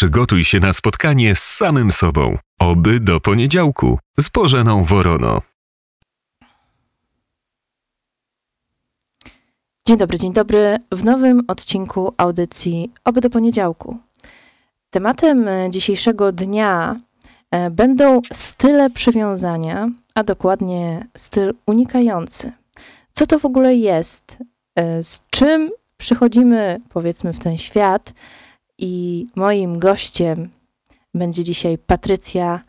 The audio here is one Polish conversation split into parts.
Przygotuj się na spotkanie z samym sobą. Oby do poniedziałku z Bożeną Worono. Dzień dobry, dzień dobry. W nowym odcinku audycji Oby do poniedziałku. Tematem e, dzisiejszego dnia e, będą style przywiązania, a dokładnie styl unikający. Co to w ogóle jest? E, z czym przychodzimy, powiedzmy, w ten świat? I moim gościem będzie dzisiaj Patrycja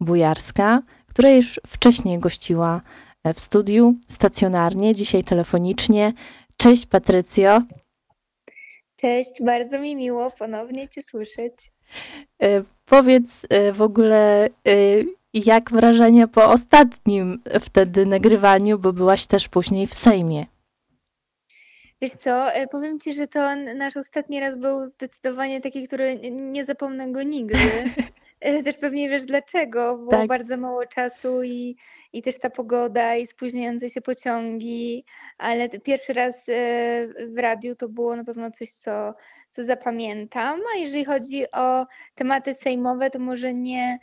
Bujarska, która już wcześniej gościła w studiu stacjonarnie, dzisiaj telefonicznie. Cześć Patrycjo. Cześć, bardzo mi miło ponownie Cię słyszeć. E, powiedz e, w ogóle, e, jak wrażenia po ostatnim wtedy nagrywaniu, bo byłaś też później w Sejmie. Wiesz co, powiem Ci, że to nasz ostatni raz był zdecydowanie taki, który nie zapomnę go nigdy. Też pewnie wiesz dlaczego. Było tak. bardzo mało czasu i, i też ta pogoda i spóźniające się pociągi, ale pierwszy raz w radiu to było na pewno coś, co, co zapamiętam. A jeżeli chodzi o tematy sejmowe, to może nie,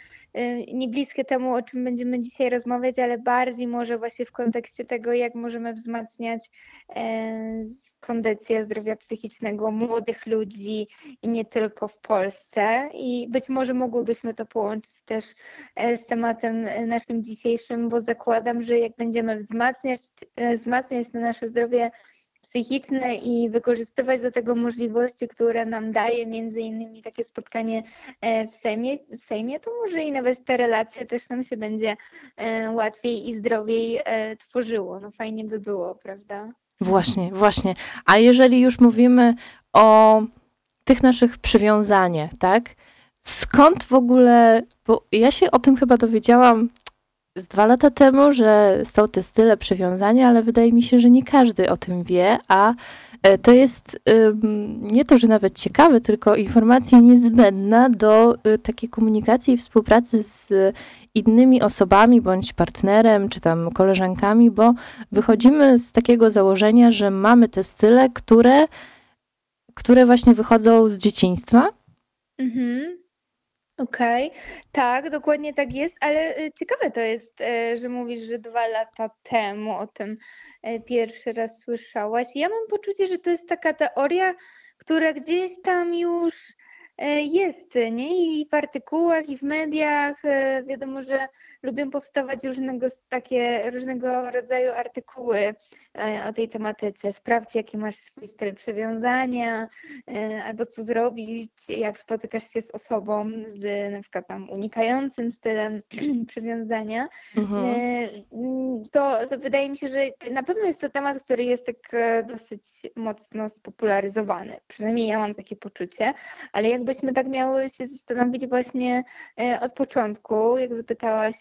nie bliskie temu, o czym będziemy dzisiaj rozmawiać, ale bardziej może właśnie w kontekście tego, jak możemy wzmacniać kondycję zdrowia psychicznego młodych ludzi i nie tylko w Polsce. I być może mogłybyśmy to połączyć też e, z tematem e, naszym dzisiejszym, bo zakładam, że jak będziemy wzmacniać, e, wzmacniać to nasze zdrowie psychiczne i wykorzystywać do tego możliwości, które nam daje między innymi takie spotkanie w Sejmie, w Sejmie, to może i nawet te relacje też nam się będzie łatwiej i zdrowiej tworzyło. No fajnie by było, prawda? Właśnie, właśnie. A jeżeli już mówimy o tych naszych przywiązaniach, tak? Skąd w ogóle, bo ja się o tym chyba dowiedziałam z dwa lata temu, że są te style przywiązania, ale wydaje mi się, że nie każdy o tym wie, a e, to jest nie to, że nawet ciekawe, tylko informacja niezbędna do e, takiej komunikacji i współpracy z innymi osobami, bądź partnerem, czy tam koleżankami, bo wychodzimy z takiego założenia, że mamy te style, które, które właśnie wychodzą z dzieciństwa. Mhm. Okej, okay. tak, dokładnie tak jest, ale y, ciekawe to jest, y, że mówisz, że dwa lata temu o tym y, pierwszy raz słyszałaś. Ja mam poczucie, że to jest taka teoria, która gdzieś tam już jest, nie? I w artykułach, i w mediach e, wiadomo, że lubią powstawać różnego, takie, różnego rodzaju artykuły e, o tej tematyce. Sprawdź, jaki masz swój styl przywiązania, albo co zrobić, jak spotykasz się z osobą z na przykład tam unikającym stylem przywiązania. Mhm. To, to wydaje mi się, że na pewno jest to temat, który jest tak dosyć mocno spopularyzowany. Przynajmniej ja mam takie poczucie, ale jakby byśmy tak miały się zastanowić właśnie e, od początku, jak zapytałaś,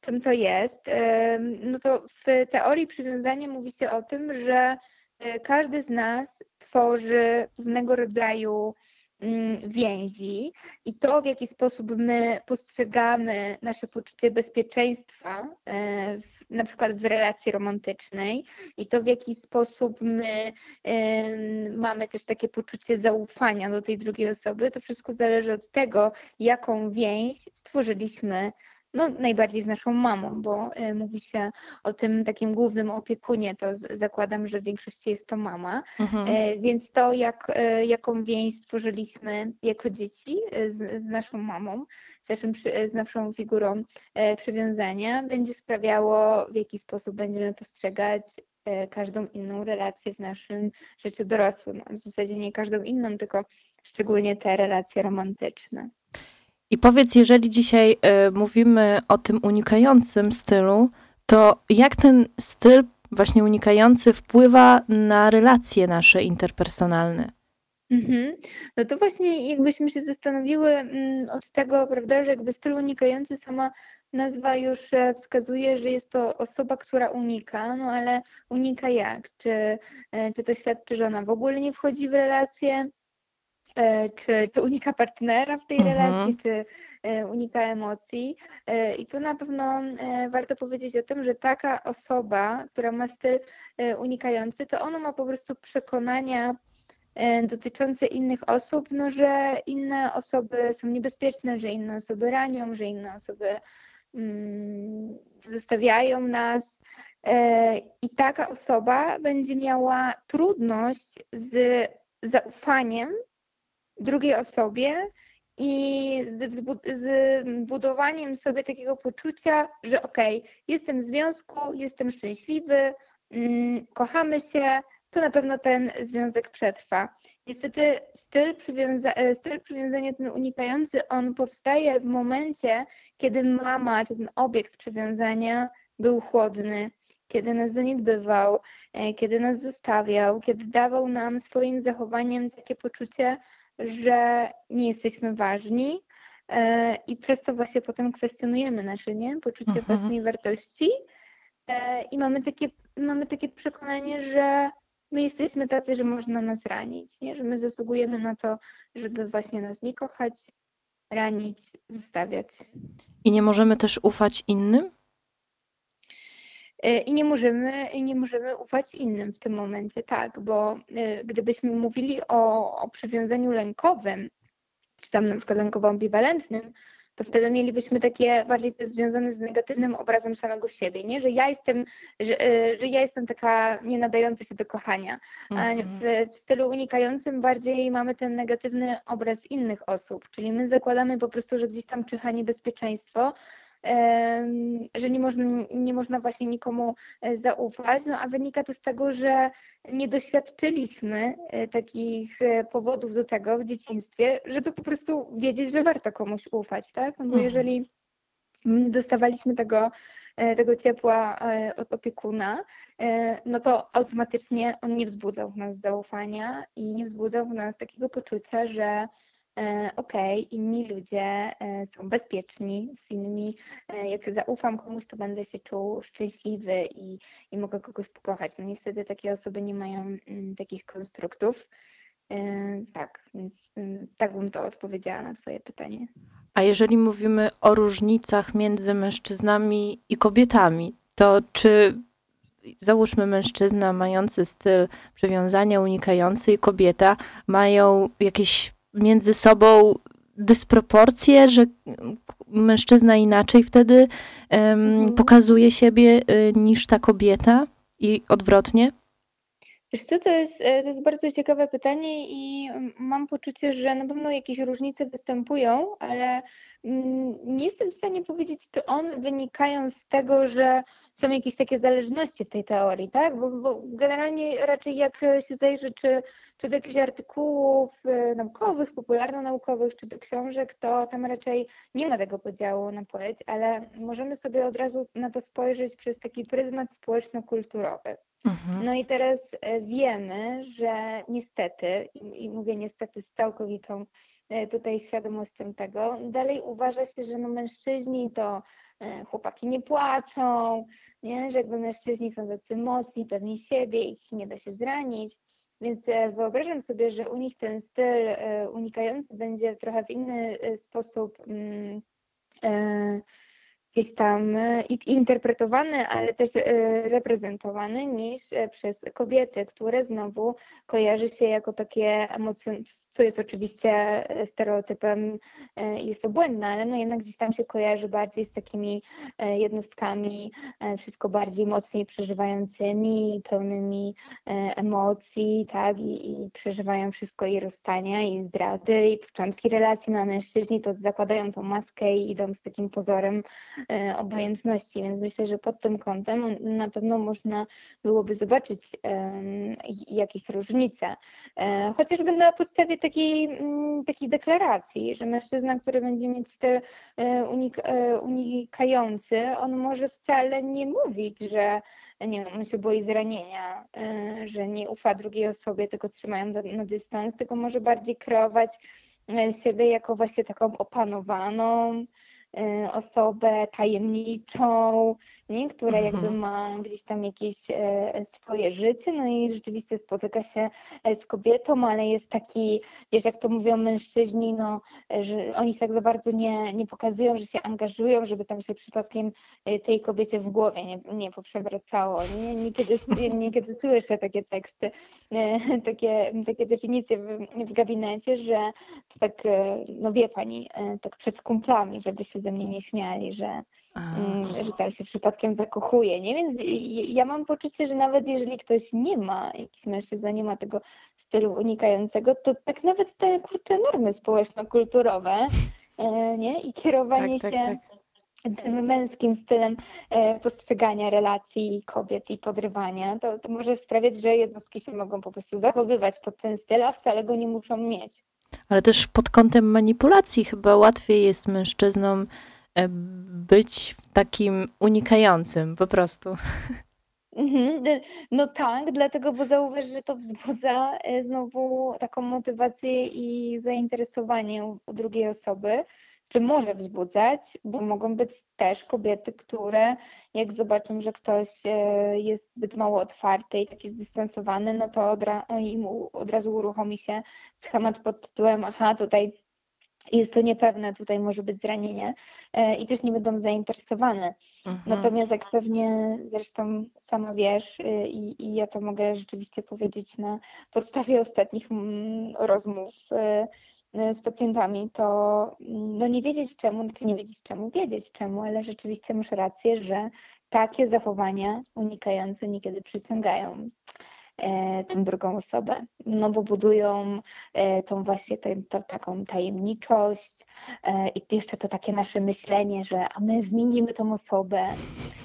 czym to jest, e, no to w teorii przywiązania mówi się o tym, że e, każdy z nas tworzy pewnego rodzaju mm, więzi i to, w jaki sposób my postrzegamy nasze poczucie bezpieczeństwa w na przykład w relacji romantycznej i to w jaki sposób my mamy też takie poczucie zaufania do tej drugiej osoby, to wszystko zależy od tego, jaką więź stworzyliśmy no, najbardziej z naszą mamą, bo y, mówi się o tym takim głównym opiekunie, to zakładam, że w większości jest to mama, mhm. y, więc to jak, y, jaką więź stworzyliśmy jako dzieci z, z naszą mamą, z, naszym, z naszą figurą przywiązania, będzie sprawiało, w jaki sposób będziemy postrzegać każdą inną relację w naszym życiu dorosłym. W zasadzie nie każdą inną, tylko szczególnie te relacje romantyczne. I powiedz, jeżeli dzisiaj y, mówimy o tym unikającym stylu, to jak ten styl właśnie unikający wpływa na relacje nasze interpersonalne? Mhm. No to właśnie jakbyśmy się zastanowiły mm, od tego, prawda, że jakby styl unikający sama nazwa już e, wskazuje, że jest to osoba, która unika, no ale unika jak? Czy, e, czy to świadczy, że ona w ogóle nie wchodzi w relacje, czy, czy unika partnera w tej mhm. relacji, czy e, unika emocji. E, I tu na pewno warto powiedzieć o tym, że taka osoba, która ma styl unikający, to ona ma po prostu przekonania e, dotyczące innych osób, no, że inne osoby są niebezpieczne, że inne osoby ranią, że inne osoby mm, zostawiają nas. E, I taka osoba będzie miała trudność z zaufaniem drugiej osobie i z, budowaniem sobie takiego poczucia, że okej, okay, jestem w związku, jestem szczęśliwy, mm, kochamy się, to na pewno ten związek przetrwa. Niestety styl, przywiąza e, styl przywiązania ten unikający, on powstaje w momencie, kiedy mama, czy ten obiekt przywiązania był chłodny, kiedy nas zaniedbywał, e, kiedy nas zostawiał, kiedy dawał nam swoim zachowaniem takie poczucie, że nie jesteśmy ważni e, i przez to właśnie potem kwestionujemy nasze nie? poczucie mhm. własnej wartości i mamy takie, mamy takie przekonanie, że my jesteśmy tacy, że można nas ranić, nie? że my zasługujemy na to, żeby właśnie nas nie kochać, ranić, zostawiać. I nie możemy też ufać innym? E, I nie możemy, nie możemy ufać innym w tym momencie, tak, bo e, gdybyśmy mówili o, o przywiązaniu lękowym, czy tam na przykład lękowo ambiwalentnym, to wtedy mielibyśmy takie bardziej to związane z negatywnym obrazem samego siebie, nie? Że ja jestem, że, e, że ja jestem taka nie nadająca się do kochania. A mhm. w, w stylu unikającym bardziej mamy ten negatywny obraz innych osób, czyli my zakładamy po prostu, że gdzieś tam czyha niebezpieczeństwo, że nie można, nie można właśnie nikomu e, zaufać, no a wynika to z tego, że nie doświadczyliśmy e, takich e, powodów do tego w dzieciństwie, żeby po prostu wiedzieć, że warto komuś ufać, tak? No bo mhm. jeżeli nie dostawaliśmy tego, tego ciepła od opiekuna, no to automatycznie on nie wzbudzał w nas zaufania i nie wzbudzał w nas takiego poczucia, że okej, okay, inni ludzie e, są bezpieczni, z innymi, e, jak zaufam komuś, to będę się czuł szczęśliwy i, i mogę kogoś pokochać. No niestety takie osoby nie mają mm, takich konstruktów. Tak, więc mm, tak bym to odpowiedziała na Twoje pytanie. A jeżeli mówimy o różnicach między mężczyznami i kobietami, to czy załóżmy mężczyzna mający styl przywiązania unikający i kobieta mają jakieś między sobą dysproporcje, że mężczyzna inaczej wtedy um, pokazuje siebie y, niż ta kobieta i odwrotnie? Wiesz co, to jest, e, to jest bardzo ciekawe pytanie i mam poczucie, że na pewno jakieś różnice występują, ale mm, nie jestem w stanie powiedzieć, czy one wynikają z tego, że są jakieś takie zależności w tej teorii, tak? Bo, bo generalnie raczej jak się zajrzy, czy, czy do jakichś artykułów e, naukowych, popularno-naukowych, czy do książek, to tam raczej nie ma tego podziału na płeć, ale możemy sobie od razu na to spojrzeć przez taki pryzmat społeczno-kulturowy. Mhm. No i teraz e, wiemy, że niestety, i mówię niestety z całkowitą e, tutaj świadomością tego, dalej uważa się, że no mężczyźni to e, chłopaki nie płaczą, nie? że jakby mężczyźni są tacy mocni, pewni siebie, ich nie da się zranić. Więc wyobrażam sobie, że u nich ten styl unikający będzie trochę w inny sposób mm, gdzieś tam e, interpretowany, ale też e, reprezentowany niż e, przez kobiety, które znowu kojarzy się jako takie emocje, co jest oczywiście stereotypem jest to błędne, ale no jednak gdzieś tam się kojarzy bardziej z takimi jednostkami, wszystko bardziej mocniej przeżywającymi, pełnymi emocji, tak, i, i przeżywają wszystko i rozstania, i zdrady, i początki relacji na mężczyźni, to zakładają tą maskę i idą z takim pozorem obojętności, więc myślę, że pod tym kątem na pewno można byłoby zobaczyć jakieś różnice. E, chociażby na podstawie takiej, mm, takiej deklaracji, że mężczyzna, który będzie mieć styl e, unik unikający, on może wcale nie mówić, że nie wiem, on się boi zranienia, że nie ufa drugiej osobie, tylko trzymają na dystans, tylko może bardziej kreować siebie jako właśnie taką opanowaną, e, osobę tajemniczą, nie? która jakby Mhm. ma gdzieś tam jakieś e, swoje życie, no i rzeczywiście spotyka się e, z kobietą, ale jest taki, wiesz, jak to mówią mężczyźni, no, że oni tak za bardzo nie, nie pokazują, że się angażują, żeby tam się przypadkiem e, tej kobiecie w głowie nie, nie poprzewracało. Nie? Niekiedy, niekiedy słyszę takie teksty, e, takie, takie definicje w, w gabinecie, że tak, no wie pani, tak przed kumplami, żeby się ze mnie nie śmiali, że, mm, że tam się przypadkiem zakochuje, nie? Więc ja mam poczucie, że nawet jeżeli ktoś nie ma, jakiś mężczyzna nie ma tego stylu unikającego, to tak nawet te kurcze normy społeczno-kulturowe, e, nie? I kierowanie tak, tak, się tak. tym męskim stylem e, postrzegania relacji kobiet i podrywania, to, to może sprawiać, że jednostki się mogą po prostu zachowywać pod ten styl, a wcale go nie muszą mieć. Ale też pod kątem manipulacji chyba łatwiej jest mężczyznom e, być takim unikającym po prostu. Mhm, No tak, dlatego, bo zauważ, że to wzbudza e, znowu taką motywację i zainteresowanie u drugiej osoby, czy może wzbudzać, bo mogą być też kobiety, które jak zobaczą, że ktoś e, jest zbyt mało otwarty i taki zdystansowany, no to od, ra- im u- od razu uruchomi się schemat pod tytułem aha, tutaj jest to niepewne, tutaj może być zranienie e, i też nie będą zainteresowane. Mhm. Natomiast jak pewnie zresztą sama wiesz y, i, i ja to mogę rzeczywiście powiedzieć na podstawie ostatnich mm, rozmów y, z pacjentami, to mm, no nie wiedzieć czemu, znaczy nie wiedzieć czemu, wiedzieć czemu, ale rzeczywiście masz rację, że takie zachowania unikające niekiedy przyciągają e, tę drugą osobę, no bo budują e, tą właśnie tę- taką tajemniczość e, i jeszcze to takie nasze myślenie, że a my zmienimy tą osobę,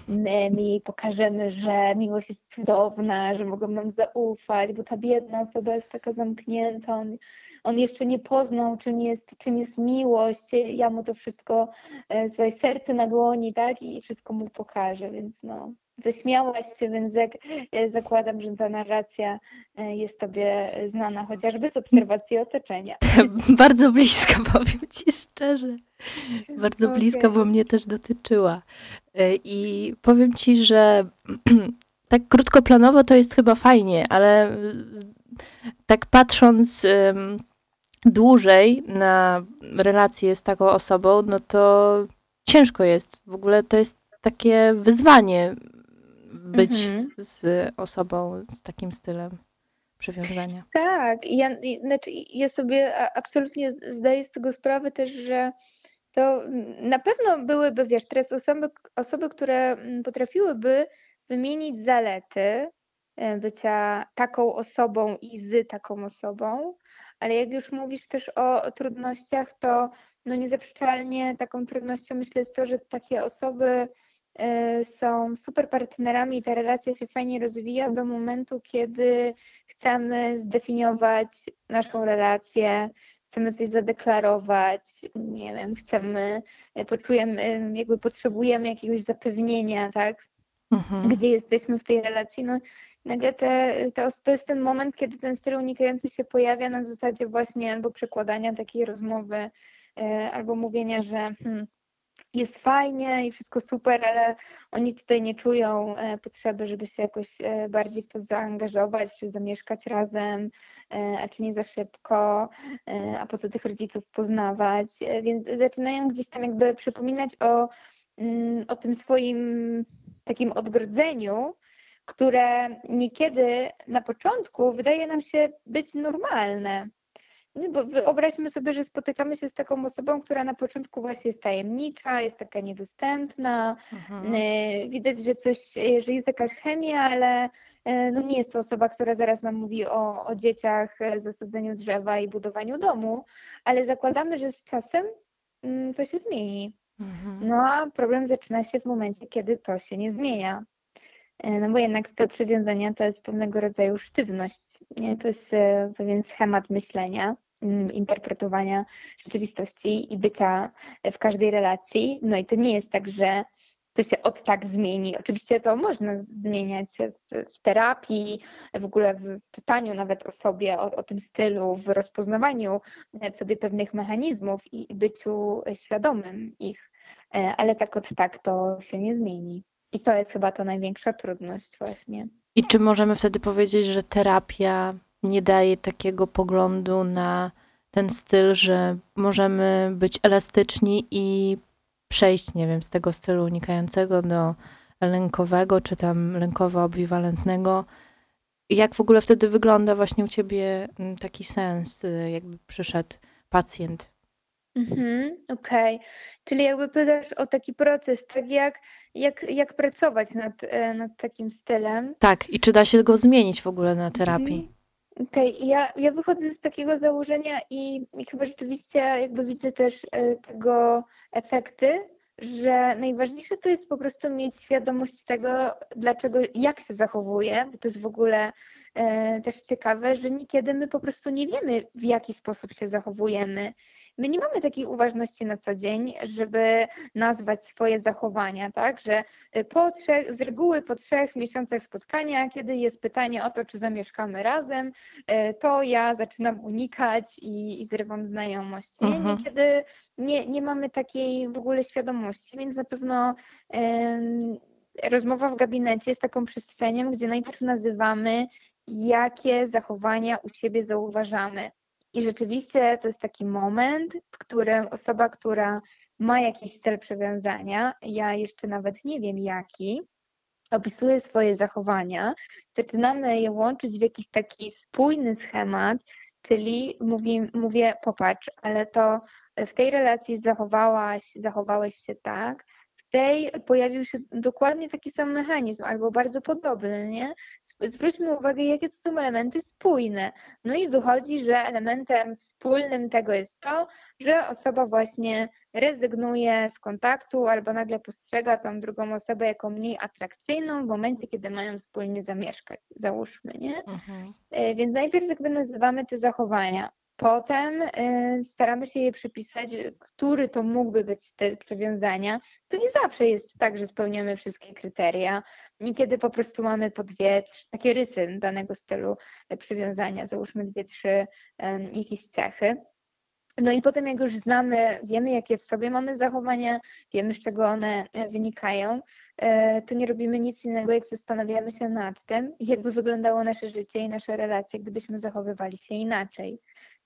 my, my jej pokażemy, że miłość jest cudowna, że mogą nam zaufać, bo ta biedna osoba jest taka zamknięta, on, on jeszcze nie poznał, czym jest, czym jest miłość, ja mu to wszystko, e, swoje serce na dłoni, tak, i wszystko mu pokażę, więc no, zaśmiałaś się, więc jak, e, zakładam, że ta narracja e, jest Tobie znana chociażby z obserwacji otoczenia. Bardzo bliska, powiem ci szczerze. Bardzo Okej. bliska, bo mnie też dotyczyła. E, I powiem ci, że tak krótkoplanowo to jest chyba fajnie, ale z- tak patrząc dłużej na relacje z taką osobą, no to ciężko jest. W ogóle to jest takie wyzwanie być Mhm. z osobą z takim stylem przywiązania. Tak, ja, znaczy ja sobie absolutnie zdaję z tego sprawę też, że to na pewno byłyby, wiesz, teraz osoby, osoby, które mm, potrafiłyby wymienić zalety e, bycia taką osobą i z taką osobą, ale jak już mówisz też o, o trudnościach, to no niezaprzeczalnie taką trudnością myślę jest to, że takie osoby są super partnerami i ta relacja się fajnie rozwija do momentu, kiedy chcemy zdefiniować naszą relację, chcemy coś zadeklarować, nie wiem, chcemy, e, poczujemy, e, jakby potrzebujemy jakiegoś zapewnienia, tak? Mhm. Gdzie jesteśmy w tej relacji, no nagle te, to jest ten moment, kiedy ten styl unikający się pojawia na zasadzie właśnie albo przekładania takiej rozmowy, e, albo mówienia, że hmm, jest fajnie i wszystko super, ale oni tutaj nie czują e, potrzeby, żeby się jakoś e, bardziej w to zaangażować, czy zamieszkać razem, e, a czy nie za szybko, a po co tych rodziców poznawać, więc zaczynają gdzieś tam jakby przypominać o, mm, o tym swoim takim odgrodzeniu, które niekiedy na początku wydaje nam się być normalne. Nie, Bo wyobraźmy sobie, że spotykamy się z taką osobą, która na początku właśnie jest tajemnicza, jest taka niedostępna, Mhm. y, widać, że coś, że jest jakaś chemia, ale y, no nie jest to osoba, która zaraz nam mówi o, o dzieciach, y, zasadzeniu drzewa i budowaniu domu, ale zakładamy, że z czasem mm, to się zmieni. Mhm. No a problem zaczyna się w momencie, kiedy to się nie zmienia. E, No bo jednak styl przywiązania to jest pewnego rodzaju sztywność. Nie? To jest e, pewien schemat myślenia, mm, interpretowania rzeczywistości i bycia w każdej relacji. No i to nie jest tak, że to się od tak zmieni. Oczywiście to można zmieniać w, w terapii, w ogóle w, w pytaniu nawet o sobie, o, o, tym stylu, w rozpoznawaniu w sobie pewnych mechanizmów i byciu świadomym ich, e, ale tak od tak to się nie zmieni. I to jest chyba to największa trudność właśnie. I czy możemy wtedy powiedzieć, że terapia nie daje takiego poglądu na ten styl, że możemy być elastyczni i przejść, nie wiem, z tego stylu unikającego do lękowego, czy tam lękowo-ambiwalentnego. Jak w ogóle wtedy wygląda właśnie u ciebie mm, taki sens, y, jakby przyszedł pacjent? Mhm, okej. Czyli jakby pytasz o taki proces, tak jak, jak, jak pracować nad, e, nad takim stylem. Tak, i czy da się go zmienić w ogóle na terapii? Mhm. Okej, ja, ja wychodzę z takiego założenia i, i chyba rzeczywiście jakby widzę też e, tego efekty, że najważniejsze to jest po prostu mieć świadomość tego, dlaczego, jak się zachowuje, bo to jest w ogóle e, też ciekawe, że niekiedy my po prostu nie wiemy, w jaki sposób się zachowujemy. My nie mamy takiej uważności na co dzień, żeby nazwać swoje zachowania, tak, że po trzech, z reguły po trzech miesiącach spotkania, kiedy jest pytanie o to, czy zamieszkamy razem, e, to ja zaczynam unikać i, i zrywam znajomość. Mhm. Niekiedy nie, nie mamy takiej w ogóle świadomości, więc na pewno rozmowa w gabinecie jest taką przestrzenią, gdzie najpierw nazywamy, jakie zachowania u siebie zauważamy. I rzeczywiście to jest taki moment, w którym osoba, która ma jakiś cel przywiązania, ja jeszcze nawet nie wiem jaki, opisuje swoje zachowania, zaczynamy je łączyć w jakiś taki spójny schemat, czyli mówi, mówię, popatrz, ale to w tej relacji zachowałaś, zachowałeś się tak, tej pojawił się dokładnie taki sam mechanizm, albo bardzo podobny, nie? Zwróćmy uwagę, jakie to są elementy spójne. No i wychodzi, że elementem wspólnym tego jest to, że osoba właśnie rezygnuje z kontaktu albo nagle postrzega tą drugą osobę jako mniej atrakcyjną w momencie, kiedy mają wspólnie zamieszkać, załóżmy, nie? Mhm. E, więc najpierw jakby nazywamy te zachowania. Potem y, staramy się je przypisać, który to mógłby być styl przywiązania. To nie zawsze jest tak, że spełniamy wszystkie kryteria. Niekiedy po prostu mamy po dwie, takie rysy danego stylu przywiązania, załóżmy dwie, trzy jakieś cechy. No i potem jak już znamy, wiemy jakie w sobie mamy zachowania, wiemy z czego one e, wynikają, e, to nie robimy nic innego, jak zastanawiamy się nad tym, jakby wyglądało nasze życie i nasze relacje, gdybyśmy zachowywali się inaczej.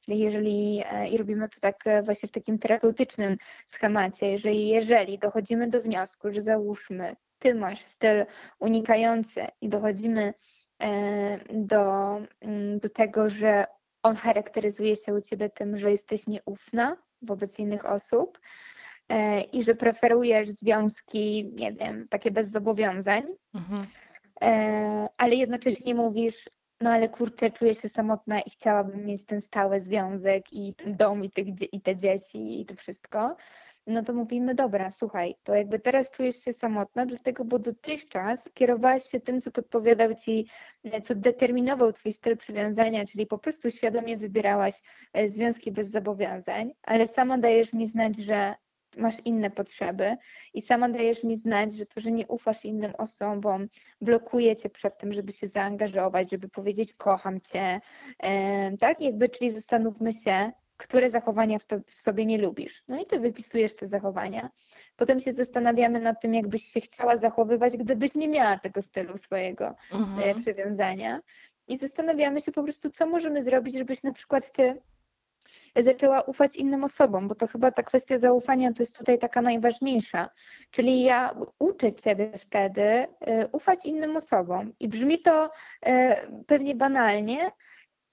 Czyli jeżeli, e, i robimy to tak właśnie w takim terapeutycznym schemacie, jeżeli, jeżeli dochodzimy do wniosku, że załóżmy, ty masz styl unikający i dochodzimy do, mm, do tego, że on charakteryzuje się u ciebie tym, że jesteś nieufna wobec innych osób e, i że preferujesz związki, nie wiem, takie bez zobowiązań, mhm. E, ale jednocześnie mówisz, no ale kurczę, czuję się samotna i chciałabym mieć ten stały związek i ten dom i, tych, i te dzieci i to wszystko. No to mówimy, dobra, słuchaj, to jakby teraz czujesz się samotna, dlatego, bo dotychczas kierowałaś się tym, co podpowiadał ci, e, co determinował twój styl przywiązania, czyli po prostu świadomie wybierałaś e, związki bez zobowiązań, ale sama dajesz mi znać, że masz inne potrzeby i sama dajesz mi znać, że to, że nie ufasz innym osobom, blokuje cię przed tym, żeby się zaangażować, żeby powiedzieć kocham cię, tak? Jakby, czyli zastanówmy się, które zachowania w, to, w sobie nie lubisz. No i ty wypisujesz te zachowania. Potem się zastanawiamy nad tym, jakbyś się chciała zachowywać, gdybyś nie miała tego stylu swojego e, mhm. przywiązania. I zastanawiamy się po prostu, co możemy zrobić, żebyś na przykład ty zaczęła ufać innym osobom, bo to chyba ta kwestia zaufania to jest tutaj taka najważniejsza. Czyli ja uczę Ciebie wtedy e, ufać innym osobom. I brzmi to e, pewnie banalnie,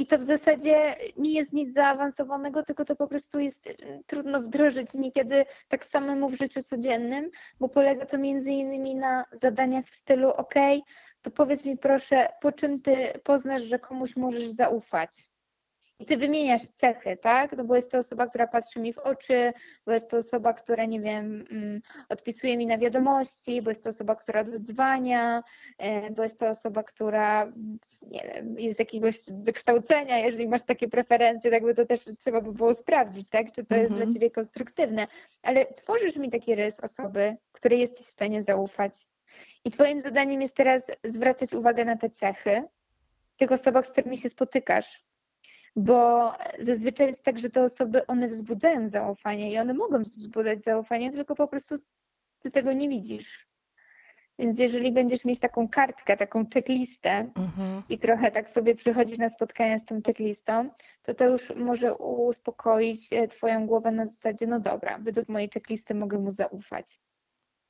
i to w zasadzie nie jest nic zaawansowanego, tylko to po prostu jest y, trudno wdrożyć niekiedy tak samemu w życiu codziennym, bo polega to między innymi na zadaniach w stylu ok, to powiedz mi proszę, po czym ty poznasz, że komuś możesz zaufać? I ty wymieniasz cechy, tak? No bo jest to osoba, która patrzy mi w oczy, bo jest to osoba, która, nie wiem, mm, odpisuje mi na wiadomości, bo jest to osoba, która dodzwania, e, bo jest to osoba, która, nie wiem, jest jakiegoś wykształcenia, jeżeli masz takie preferencje, tak by to też trzeba by było sprawdzić, tak? Czy to jest Mhm. dla ciebie konstruktywne. Ale tworzysz mi taki rys osoby, której jesteś w stanie zaufać. I twoim zadaniem jest teraz zwracać uwagę na te cechy tych osobach, z którymi się spotykasz. Bo zazwyczaj jest tak, że te osoby, one wzbudzają zaufanie i one mogą wzbudzać zaufanie, tylko po prostu ty tego nie widzisz. Więc jeżeli będziesz mieć taką kartkę, taką checklistę Mhm. i trochę tak sobie przychodzisz na spotkania z tą checklistą, to to już może uspokoić e, twoją głowę na zasadzie, no dobra, według mojej checklisty mogę mu zaufać.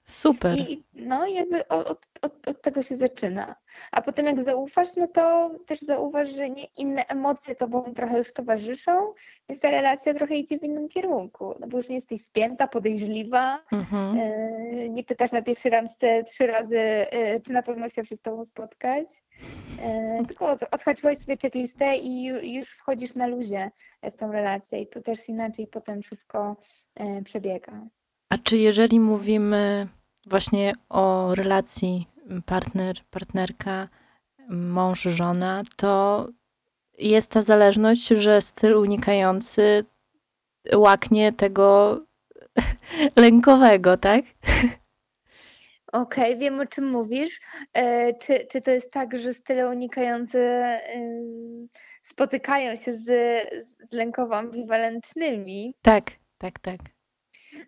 Super. I no jakby od, od, od, tego się zaczyna. A potem jak zaufasz, no to też zauważ, że nie, inne emocje tobą trochę już towarzyszą, więc ta relacja trochę idzie w innym kierunku. No bo już nie jesteś spięta, podejrzliwa, Mhm. e, nie pytasz na pierwszy randce trzy razy, e, czy na pewno chciał się z tobą spotkać. E, tylko od, odhaczyłaś sobie checklistę i ju- już wchodzisz na luzie w tą relację i to też inaczej potem wszystko przebiega. A czy jeżeli mówimy właśnie o relacji partner, partnerka, mąż, żona, to jest ta zależność, że styl unikający łaknie tego lękowego, tak? Okej, wiem o czym mówisz. E, czy, czy to jest tak, że style unikające spotykają się z, z lękowo ambiwalentnymi? Tak, tak, tak.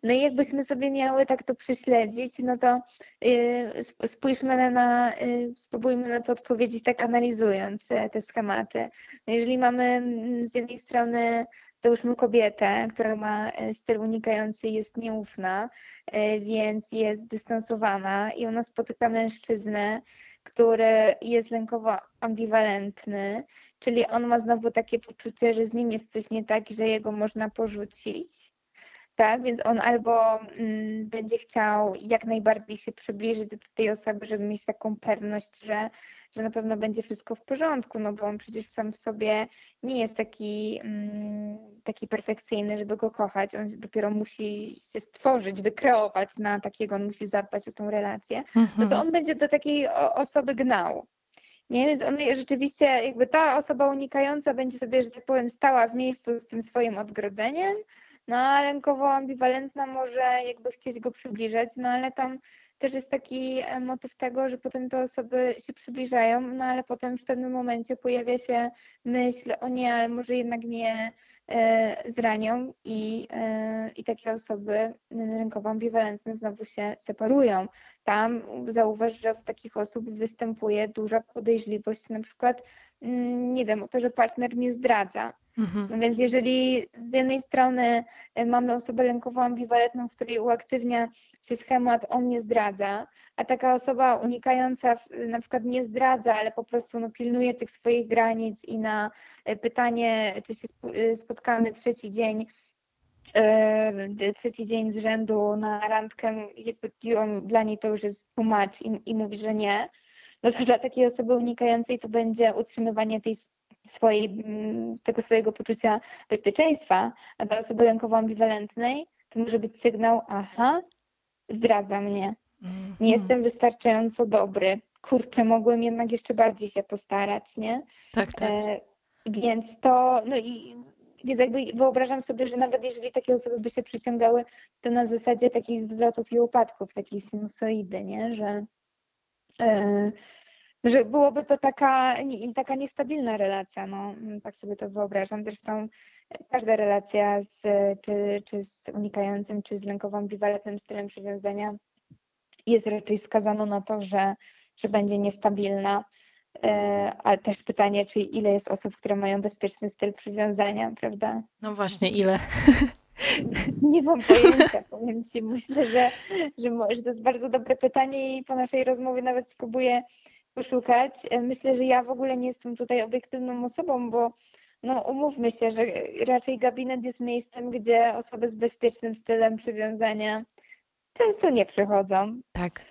No i jakbyśmy sobie miały tak to prześledzić, no to y, sp- spójrzmy na, na y, spróbujmy na to odpowiedzieć tak analizując te schematy. No jeżeli mamy mm, z jednej strony załóżmy kobietę, która ma e, styl unikający jest nieufna, e, więc jest dystansowana i ona spotyka mężczyznę, który jest lękowo ambiwalentny, czyli on ma znowu takie poczucie, że z nim jest coś nie tak że jego można porzucić. Tak, więc on albo mm, będzie chciał jak najbardziej się przybliżyć do tej osoby, żeby mieć taką pewność, że, że na pewno będzie wszystko w porządku, no bo on przecież sam w sobie nie jest taki, mm, taki perfekcyjny, żeby go kochać. On dopiero musi się stworzyć, wykreować na takiego, on musi zadbać o tą relację. No to Mhm. on będzie do takiej o- osoby gnał. Nie, więc on rzeczywiście, jakby ta osoba unikająca będzie sobie, że tak powiem, stała w miejscu z tym swoim odgrodzeniem, no a lękowo ambiwalentna może jakby chcieć go przybliżać, no ale tam też jest taki e, motyw tego, że potem te osoby się przybliżają, no ale potem w pewnym momencie pojawia się myśl, o nie, ale może jednak mnie e, zranią i, e, i takie osoby lękowo ambiwalentne znowu się separują. Tam zauważ, że w takich osób występuje duża podejrzliwość, na przykład, mm, nie wiem, o to, że partner mnie zdradza. Mhm. No więc jeżeli z jednej strony e, mamy osobę lękowo ambiwalentną, w której uaktywnia się schemat on nie zdradza, a taka osoba unikająca na przykład nie zdradza, ale po prostu no, pilnuje tych swoich granic i na e, pytanie, czy się e, spotkamy trzeci dzień, trzeci dzień z rzędu na randkę, dla niej to już jest tłumacz i, i mówi, że nie, no to dla takiej osoby unikającej to będzie utrzymywanie tej swojej, mm, tego swojego poczucia bezpieczeństwa, a dla osoby lękowo ambiwalentnej to może być sygnał, aha, zdradza mnie, Mhm. nie jestem wystarczająco dobry, kurczę, mogłem jednak jeszcze bardziej się postarać, nie? Tak, tak. E, więc to, no i więc jakby wyobrażam sobie, że nawet jeżeli takie osoby by się przyciągały, to na zasadzie takich wzlotów i upadków, takiej sinusoidy, nie? Że, e, że byłoby to taka, taka niestabilna relacja, no tak sobie to wyobrażam. Zresztą każda relacja z, czy, czy z unikającym, czy z lękowo ambiwalentnym stylem przywiązania jest raczej skazana na to, że, że będzie niestabilna. E, A też pytanie, czy ile jest osób, które mają bezpieczny styl przywiązania, prawda? No właśnie, ile? Nie mam pojęcia, powiem Ci. Myślę, że, że, że to jest bardzo dobre pytanie i po naszej rozmowie nawet spróbuję poszukać. E, Myślę, że ja w ogóle nie jestem tutaj obiektywną osobą, bo no umówmy się, że raczej gabinet jest miejscem, gdzie osoby z bezpiecznym stylem przywiązania często nie przychodzą. Tak.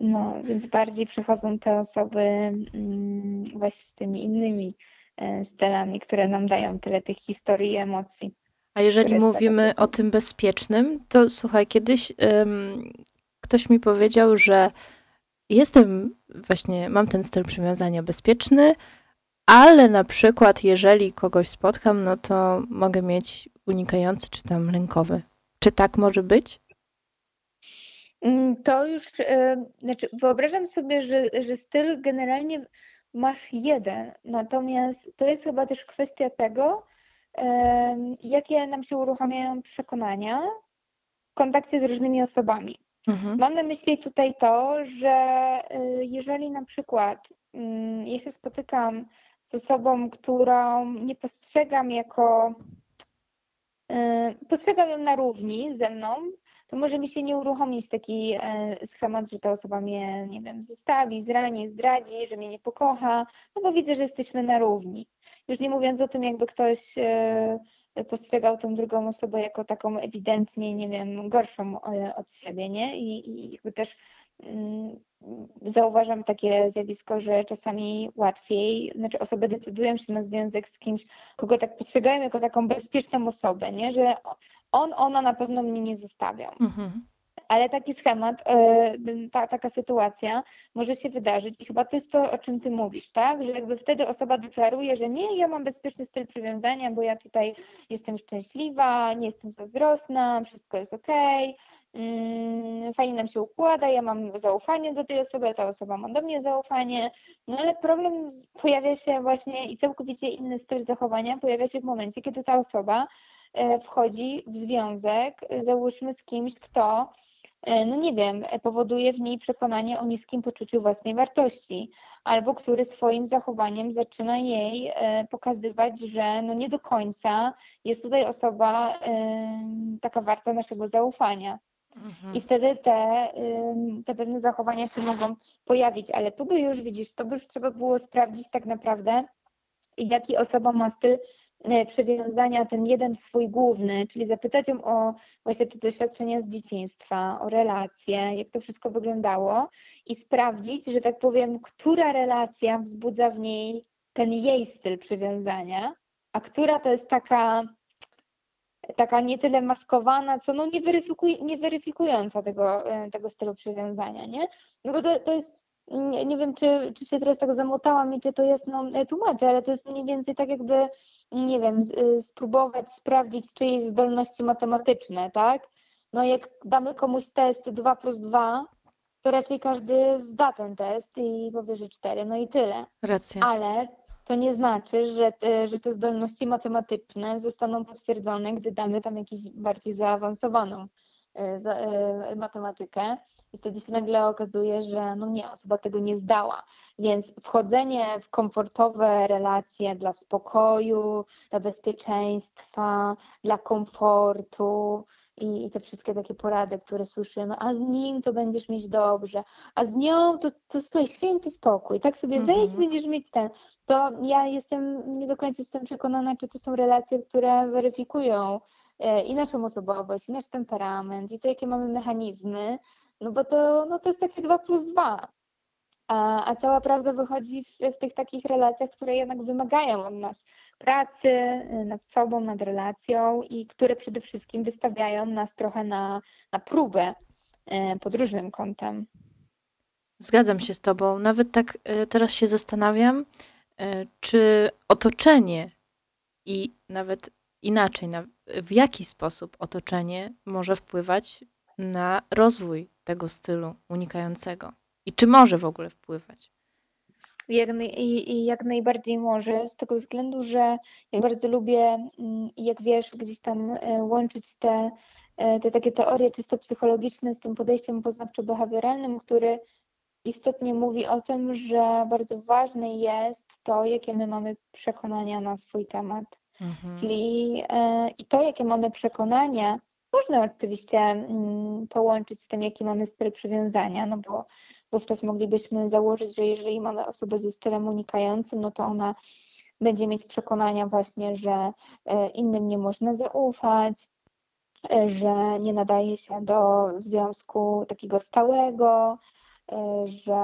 No, więc bardziej przychodzą te osoby mm, właśnie z tymi innymi e, stylami, które nam dają tyle tych historii i emocji. A jeżeli mówimy o tym bezpiecznym, to słuchaj, kiedyś ym, ktoś mi powiedział, że jestem właśnie, mam ten styl przywiązania bezpieczny, ale na przykład jeżeli kogoś spotkam, no to mogę mieć unikający czy tam lękowy. Czy tak może być? Mm, To już, znaczy wyobrażam sobie, że, że styl generalnie masz jeden, natomiast to jest chyba też kwestia tego, jakie nam się uruchamiają przekonania w kontakcie z różnymi osobami. Mhm. Mam na myśli tutaj to, że y, jeżeli na przykład mm, ja się spotykam z osobą, którą nie postrzegam jako, y, postrzegam ją na równi ze mną, to może mi się nie uruchomić taki e, schemat, że ta osoba mnie, nie wiem, zostawi, zrani, zdradzi, że mnie nie pokocha, no bo widzę, że jesteśmy na równi. Już nie mówiąc o tym, jakby ktoś postrzegał tą drugą osobę jako taką ewidentnie, nie wiem, gorszą e, od siebie, nie? I, i jakby też mm, zauważam takie zjawisko, że czasami łatwiej, znaczy osoby decydują się na związek z kimś, kogo tak postrzegają jako taką bezpieczną osobę, nie? Że on, ona na pewno mnie nie zostawią. Mhm. Ale taki schemat, e, ta, taka sytuacja może się wydarzyć i chyba to jest to, o czym ty mówisz, tak? Że jakby wtedy osoba deklaruje, że nie, ja mam bezpieczny styl przywiązania, bo ja tutaj jestem szczęśliwa, nie jestem zazdrosna, wszystko jest okej, mm, fajnie nam się układa, ja mam zaufanie do tej osoby, ta osoba ma do mnie zaufanie, no ale problem pojawia się właśnie i całkowicie inny styl zachowania pojawia się w momencie, kiedy ta osoba e, wchodzi w związek, e, załóżmy z kimś, kto no nie wiem, e, powoduje w niej przekonanie o niskim poczuciu własnej wartości, albo który swoim zachowaniem zaczyna jej e, pokazywać, że no nie do końca jest tutaj osoba taka warta naszego zaufania. Mhm. I wtedy te, te pewne zachowania się mogą pojawić, ale tu by już widzisz, to by już trzeba było sprawdzić tak naprawdę, jaki osoba ma styl e, przywiązania, ten jeden swój główny, czyli zapytać ją o właśnie te doświadczenia z dzieciństwa, o relacje, jak to wszystko wyglądało i sprawdzić, że tak powiem, która relacja wzbudza w niej ten jej styl przywiązania, a która to jest taka taka nie tyle maskowana, co no nie weryfikująca tego, e, tego stylu przywiązania, nie? No bo to, to jest, nie, nie wiem, czy, czy się teraz tak zamotałam i czy to jasno e, tłumaczę, ale to jest mniej więcej tak jakby, nie wiem, y, spróbować sprawdzić czyjeś zdolności matematyczne, tak? No jak damy komuś test 2 plus 2, to raczej każdy zda ten test i powie, że 4, no i tyle Racja. ale to nie znaczy, że te, że te zdolności matematyczne zostaną potwierdzone, gdy damy tam jakąś bardziej zaawansowaną e, za- e, matematykę i wtedy się nagle okazuje, że no nie, osoba tego nie zdała. Więc wchodzenie w komfortowe relacje dla spokoju, dla bezpieczeństwa, dla komfortu i, i te wszystkie takie porady, które słyszymy, a z nim to będziesz mieć dobrze, a z nią to, to słuchaj, święty spokój, tak sobie wejdź, Mhm. będziesz mieć ten. To ja jestem, nie do końca jestem przekonana, czy to są relacje, które weryfikują e, i naszą osobowość, i nasz temperament, i to, jakie mamy mechanizmy, no bo to, no to jest takie 2 plus 2. A, a cała prawda wychodzi w, w tych takich relacjach, które jednak wymagają od nas pracy y, nad sobą, nad relacją i które przede wszystkim wystawiają nas trochę na, na próbę y, pod różnym kątem. Zgadzam się z tobą. Nawet tak e, teraz się zastanawiam, czy otoczenie i nawet inaczej, na, w jaki sposób otoczenie może wpływać na rozwój tego stylu unikającego. I czy może w ogóle wpływać? Jak, i, I jak najbardziej może, z tego względu, że ja bardzo lubię, mm, jak wiesz, gdzieś tam e, łączyć te, e, te takie teorie czysto psychologiczne z tym podejściem poznawczo-behawioralnym, który istotnie mówi o tym, że bardzo ważne jest to, jakie my mamy przekonania na swój temat. Mhm. Czyli e, i to, jakie mamy przekonania, można oczywiście mm, połączyć z tym, jaki mamy styl przywiązania, no bo wówczas moglibyśmy założyć, że jeżeli mamy osobę ze stylem unikającym, no to ona będzie mieć przekonania właśnie, że e, innym nie można zaufać, e, że nie nadaje się do związku takiego stałego, e, że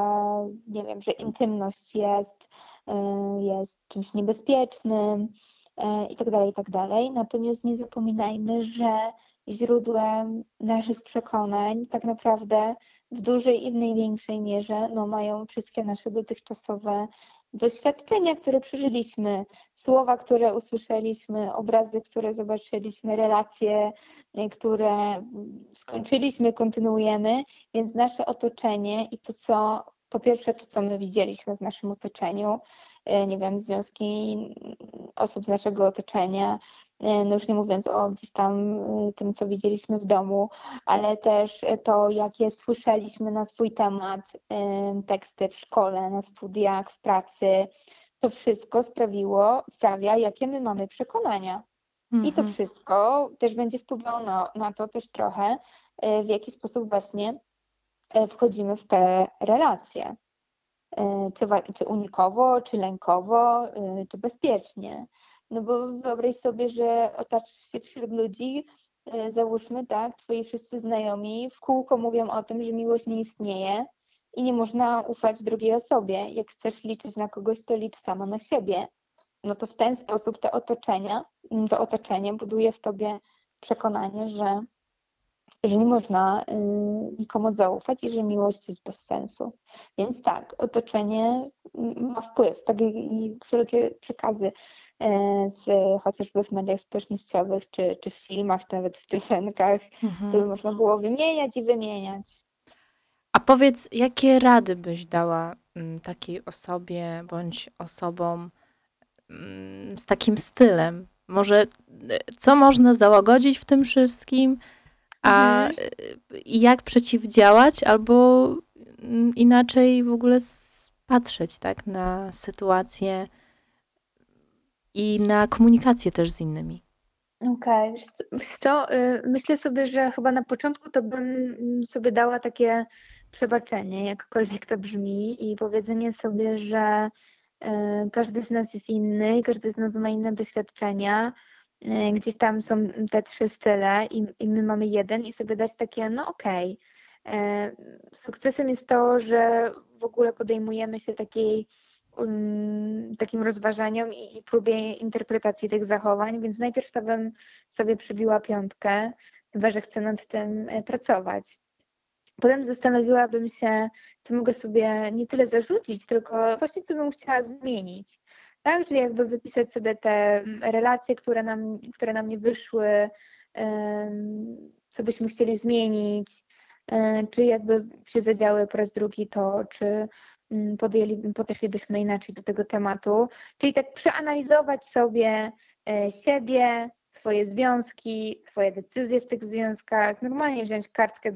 nie wiem, że intymność jest jest czymś niebezpiecznym itd., tak itd. Tak Natomiast nie zapominajmy, że źródłem naszych przekonań tak naprawdę w dużej i w największej mierze no, mają wszystkie nasze dotychczasowe doświadczenia, które przeżyliśmy, słowa, które usłyszeliśmy, obrazy, które zobaczyliśmy, relacje, które skończyliśmy, kontynuujemy, więc nasze otoczenie i to, co po pierwsze to, co my widzieliśmy w naszym otoczeniu, e, nie wiem, związki osób z naszego otoczenia, no już nie mówiąc o gdzieś tam e, tym, co widzieliśmy w domu, ale też to, jakie słyszeliśmy na swój temat teksty w szkole, na studiach, w pracy, to wszystko sprawiło, sprawia, jakie my mamy przekonania. I to mhm. wszystko też będzie wpływało na, na to też trochę, w jaki sposób właśnie E, wchodzimy w te relacje. E, czy, czy unikowo, czy lękowo, e, czy bezpiecznie. No bo wyobraź sobie, że otaczasz się wśród ludzi, załóżmy, tak, twoi wszyscy znajomi w kółko mówią o tym, że miłość nie istnieje i nie można ufać drugiej osobie. Jak chcesz liczyć na kogoś, to licz sama na siebie. No to w ten sposób te otoczenia, to otoczenie buduje w tobie przekonanie, że że nie można y, nikomu zaufać i że miłość jest bez sensu. Więc tak, otoczenie ma wpływ, tak i wszelkie przekazy e, w, chociażby w mediach społecznościowych, czy, czy w filmach, czy nawet w piosenkach, mhm. to by można było wymieniać i wymieniać. A powiedz, jakie rady byś dała takiej osobie bądź osobom z takim stylem? Może y, co można załagodzić w tym wszystkim? A mhm. jak przeciwdziałać, albo mm, inaczej w ogóle patrzeć tak, na sytuację i na komunikację też z innymi. Okej, okay. co, y, myślę sobie, że chyba na początku to bym sobie dała takie przebaczenie, jakkolwiek to brzmi, i powiedzenie sobie, że y, każdy z nas jest inny, każdy z nas ma inne doświadczenia, gdzieś tam są te trzy style i, i my mamy jeden i sobie dać takie, no okej. Okay. E, sukcesem jest to, że w ogóle podejmujemy się takiej um, takim rozważaniom i, i próbie interpretacji tych zachowań, więc najpierw to bym sobie przybiła piątkę, chyba że chcę nad tym e, pracować. Potem zastanowiłabym się, co mogę sobie nie tyle zarzucić, tylko właśnie co bym chciała zmienić tak? Czyli jakby wypisać sobie te mm, relacje, które nam, które nam nie wyszły, co byśmy chcieli zmienić, czy jakby się zadziały po raz drugi to, czy mm, podjęli, podeszlibyśmy inaczej do tego tematu. Czyli tak przeanalizować sobie e, siebie, swoje związki, swoje decyzje w tych związkach, normalnie wziąć kartkę,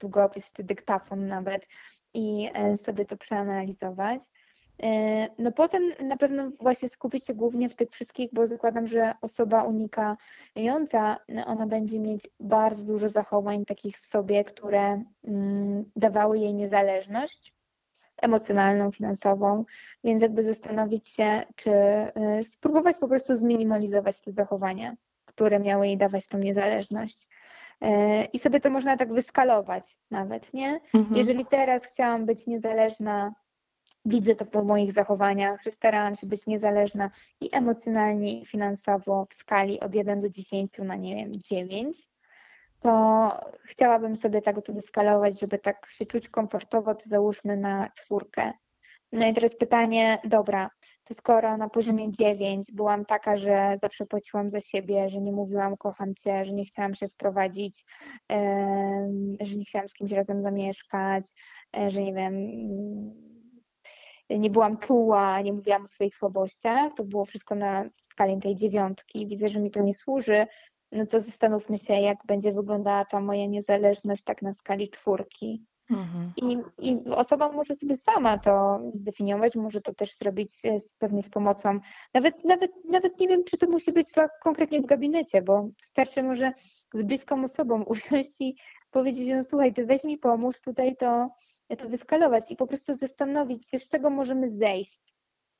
długopis czy dyktafon nawet i e, sobie to przeanalizować. E, no potem na pewno właśnie skupić się głównie w tych wszystkich, bo zakładam, że osoba unikająca, ona będzie mieć bardzo dużo zachowań takich w sobie, które mm, dawały jej niezależność emocjonalną, finansową, więc jakby zastanowić się, czy y, spróbować po prostu zminimalizować te zachowania, które miały jej dawać tą niezależność. E, I sobie to można tak wyskalować nawet, nie? Mhm. Jeżeli teraz chciałam być niezależna Widzę to po moich zachowaniach, że starałam się być niezależna i emocjonalnie, i finansowo w skali od 1 do 10 na nie wiem 9. To chciałabym sobie tak to wyskalować, żeby tak się czuć komfortowo, to załóżmy na czwórkę. No i teraz pytanie, dobra, to skoro na poziomie 9 byłam taka, że zawsze płaciłam za siebie, że nie mówiłam kocham cię, że nie chciałam się wprowadzić, że nie chciałam z kimś razem zamieszkać, e, że nie wiem, nie byłam czuła, nie mówiłam o swoich słabościach, to było wszystko na skali tej dziewiątki. Widzę, że mi to nie służy, no to zastanówmy się, jak będzie wyglądała ta moja niezależność tak na skali czwórki. Mhm. I, I osoba może sobie sama to zdefiniować, może to też zrobić e, z, pewnie z pomocą. Nawet, nawet, nawet nie wiem, czy to musi być konkretnie w gabinecie, bo wystarczy może z bliską osobą usiąść i powiedzieć, no słuchaj, ty weź mi pomóż, tutaj to to wyskalować i po prostu zastanowić się, z czego możemy zejść.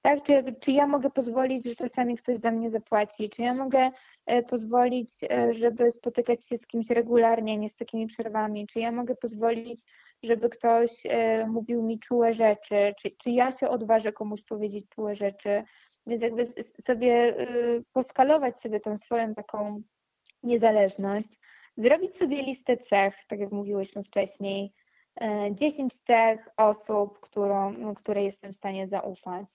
Tak? Czy, czy ja mogę pozwolić, że czasami ktoś za mnie zapłaci? Czy ja mogę e, pozwolić, e, żeby spotykać się z kimś regularnie, nie z takimi przerwami? Czy ja mogę pozwolić, żeby ktoś e, mówił mi czułe rzeczy? Czy, czy ja się odważę komuś powiedzieć czułe rzeczy? Więc jakby sobie poskalować sobie tą swoją taką niezależność, zrobić sobie listę cech, tak jak mówiłyśmy wcześniej, 10 cech osób, którą, które jestem w stanie zaufać.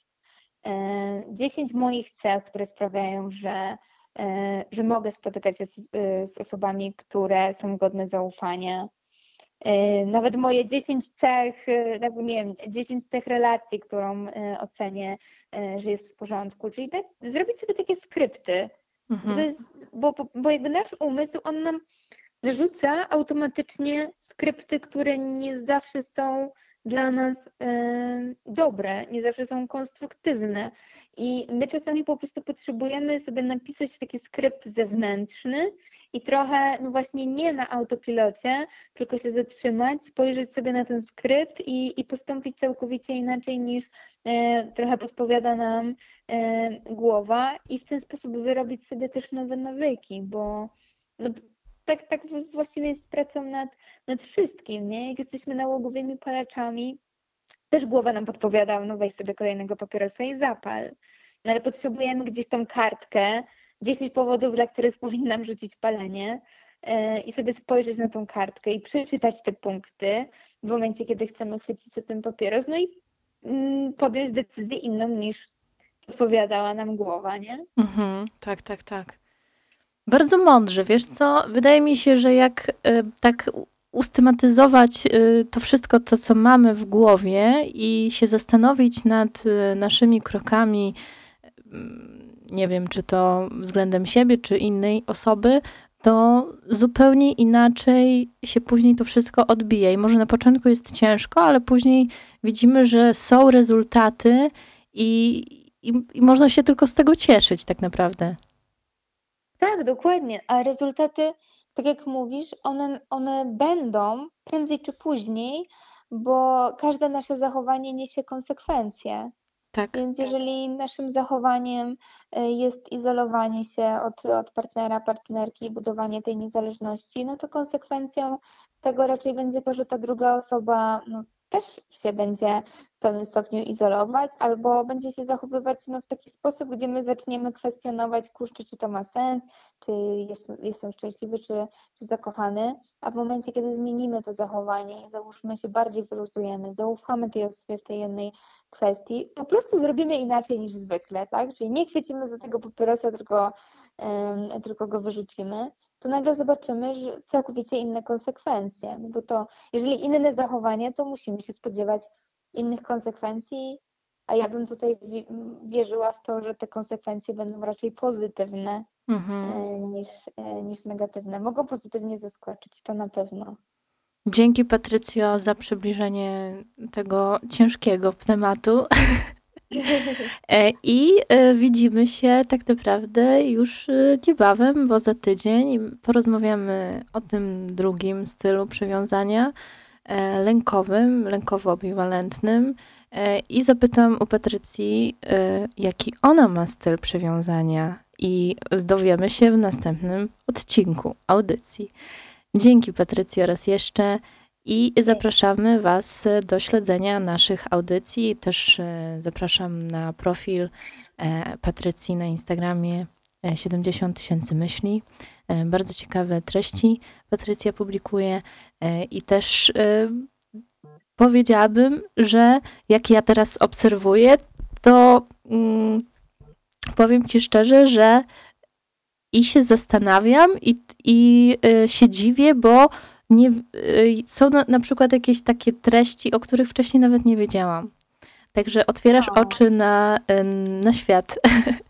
10 e, moich cech, które sprawiają, że, e, że mogę spotykać się z, z osobami, które są godne zaufania. E, nawet moje 10 cech, jakby nie wiem, 10 cech relacji, którą ocenię, że jest w porządku. Czyli tak, zrobić sobie takie skrypty. Mhm. Jest, bo, bo jakby nasz umysł, on nam narzuca automatycznie skrypty, które nie zawsze są dla nas dobre, nie zawsze są konstruktywne. I my czasami po prostu potrzebujemy sobie napisać taki skrypt zewnętrzny i trochę, no właśnie nie na autopilocie, tylko się zatrzymać, spojrzeć sobie na ten skrypt i, i postąpić całkowicie inaczej niż e, trochę podpowiada nam e, głowa i w ten sposób wyrobić sobie też nowe nawyki, bo no, tak, tak właściwie jest pracą nad, nad wszystkim, nie? Jak jesteśmy nałogowymi palaczami, też głowa nam podpowiada, no weź sobie kolejnego papierosa i zapal. No ale potrzebujemy gdzieś tą kartkę, 10 powodów, dla których powinnam rzucić palenie yy, i sobie spojrzeć na tą kartkę i przeczytać te punkty w momencie, kiedy chcemy chwycić sobie ten papieros, no i yy, podjąć decyzję inną niż podpowiadała nam głowa, nie? Mhm, tak, tak, tak. Bardzo mądrze, wiesz co? Wydaje mi się, że jak y, tak ustematyzować y, to wszystko, to co mamy w głowie i się zastanowić nad y, naszymi krokami, nie wiem, czy to względem siebie, czy innej osoby, to zupełnie inaczej się później to wszystko odbija. I może na początku jest ciężko, ale później widzimy, że są rezultaty i, i, i można się tylko z tego cieszyć, tak naprawdę. Tak, dokładnie. A rezultaty, tak jak mówisz, one, one będą prędzej czy później, bo każde nasze zachowanie niesie konsekwencje. Tak. Więc jeżeli naszym zachowaniem e, jest izolowanie się od, od partnera, partnerki i budowanie tej niezależności, no to konsekwencją tego raczej będzie to, że ta druga osoba no, też się będzie w pewnym stopniu izolować, albo będzie się zachowywać no, w taki sposób, gdzie my zaczniemy kwestionować, kurczę, czy to ma sens, czy jest, jestem szczęśliwy, czy, czy zakochany, a w momencie, kiedy zmienimy to zachowanie i załóżmy się bardziej wyluzujemy, zaufamy tej osobie w tej jednej kwestii, po prostu zrobimy inaczej niż zwykle, tak? Czyli nie chwycimy za tego papierosa, tylko, um, tylko go wyrzucimy, to nagle zobaczymy, że całkowicie inne konsekwencje, no bo to, jeżeli inne zachowanie, to musimy się spodziewać innych konsekwencji, a ja bym tutaj wierzyła w to, że te konsekwencje będą raczej pozytywne mhm. E, niż, e, niż negatywne. Mogą pozytywnie zaskoczyć, to na pewno. Dzięki Patrycjo za przybliżenie tego ciężkiego tematu. E, I widzimy się tak naprawdę już niebawem, bo za tydzień porozmawiamy o tym drugim stylu przywiązania. E, lękowym, lękowo-ambiwalentnym e, i zapytam u Patrycji, e, jaki ona ma styl przywiązania i zdowiemy się w następnym odcinku audycji. Dzięki Patrycji raz jeszcze i zapraszamy Was do śledzenia naszych audycji. Też zapraszam na profil Patrycji na Instagramie 70 tysięcy myśli. Bardzo ciekawe treści Patrycja publikuje. E, I też e, powiedziałabym, że jak ja teraz obserwuję, to mm, powiem ci szczerze, że i się zastanawiam, i, i e, się dziwię, bo nie, są na, na, przykład jakieś takie treści, o których wcześniej nawet nie wiedziałam. Także otwierasz o. oczy na, na świat.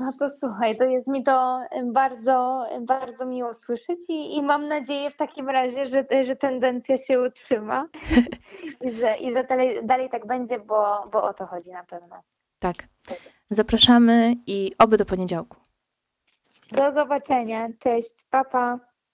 No to słuchaj, to jest mi to bardzo, bardzo miło słyszeć i, i mam nadzieję w takim razie, że, że tendencja się utrzyma i że, i że dalej, dalej tak będzie, bo, bo o to chodzi na pewno. Tak. Zapraszamy i oby do poniedziałku. Do zobaczenia. Cześć. Papa. Pa.